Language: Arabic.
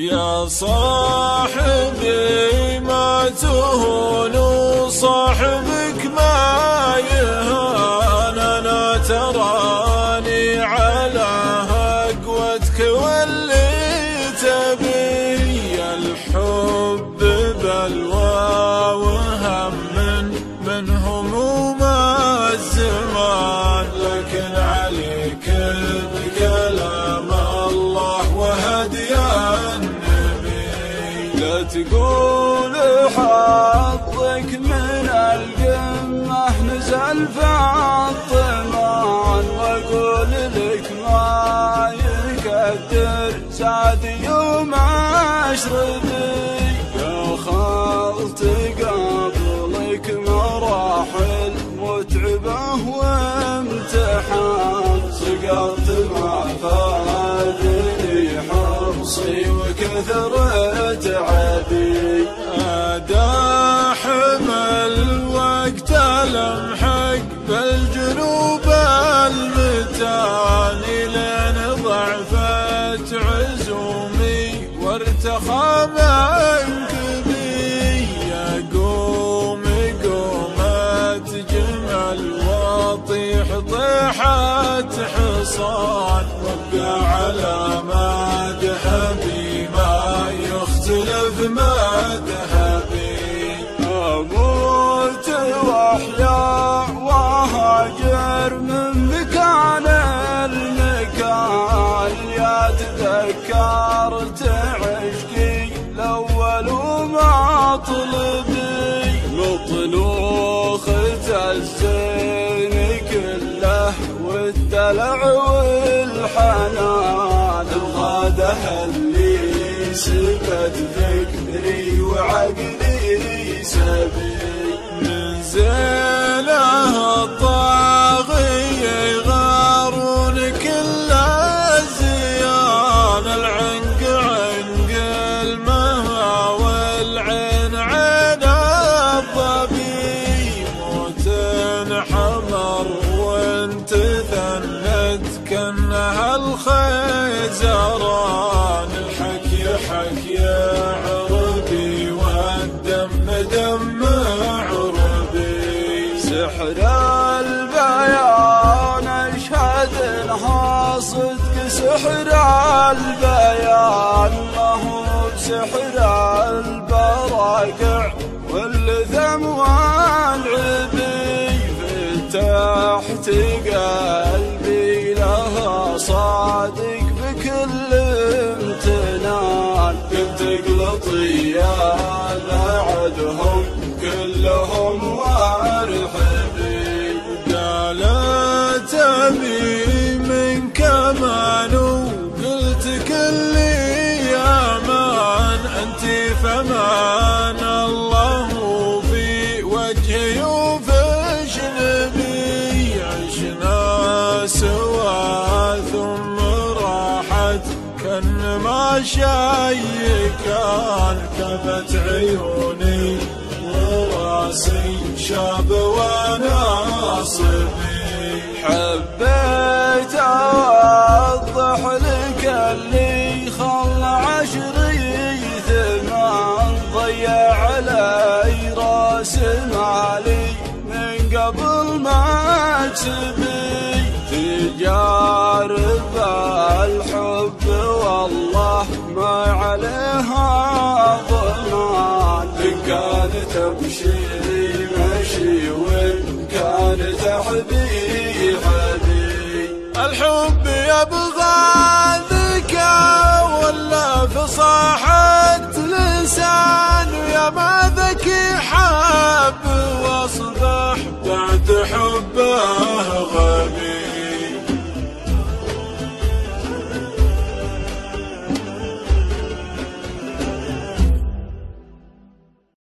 يا صاحبي ما تهون صاحبك ما يهان. أنا تراني على هقوتك واللي تبي الحب بلوى وهم من من هموم الزمان. لكن عليك بكلام لا تقول حظك من القمة نزل في الطمان وأقول لك ما يقدر. سعد يوم اشربي يا خالت قبلك مراحل متعبة وامتحان. سقطت مع فادني حرصي وكثرت وارتخى منكبي يا قومي قومت جمل وطيح طيحت حصان وابقى على والدلع والحنان الغاده اللي سبت فكري وعقلي سبي. من زينه البيان أشهد انها صدق سحر البيان. ما هو بسحر البراقع واللثم والعبي فتحت قلبي لها صادق بكل امتنان. قلت اقلطي يا انت فمان الله في وجهي وفي شنبي عشنا سوا ثم راحت. كان ما شاي كان كبت عيوني وراسي شاب وأنا تبي تجارب الحب والله ما عليها ضمان إن كانت تمشي مشي وإن كانت حبي حبي الحب يبغى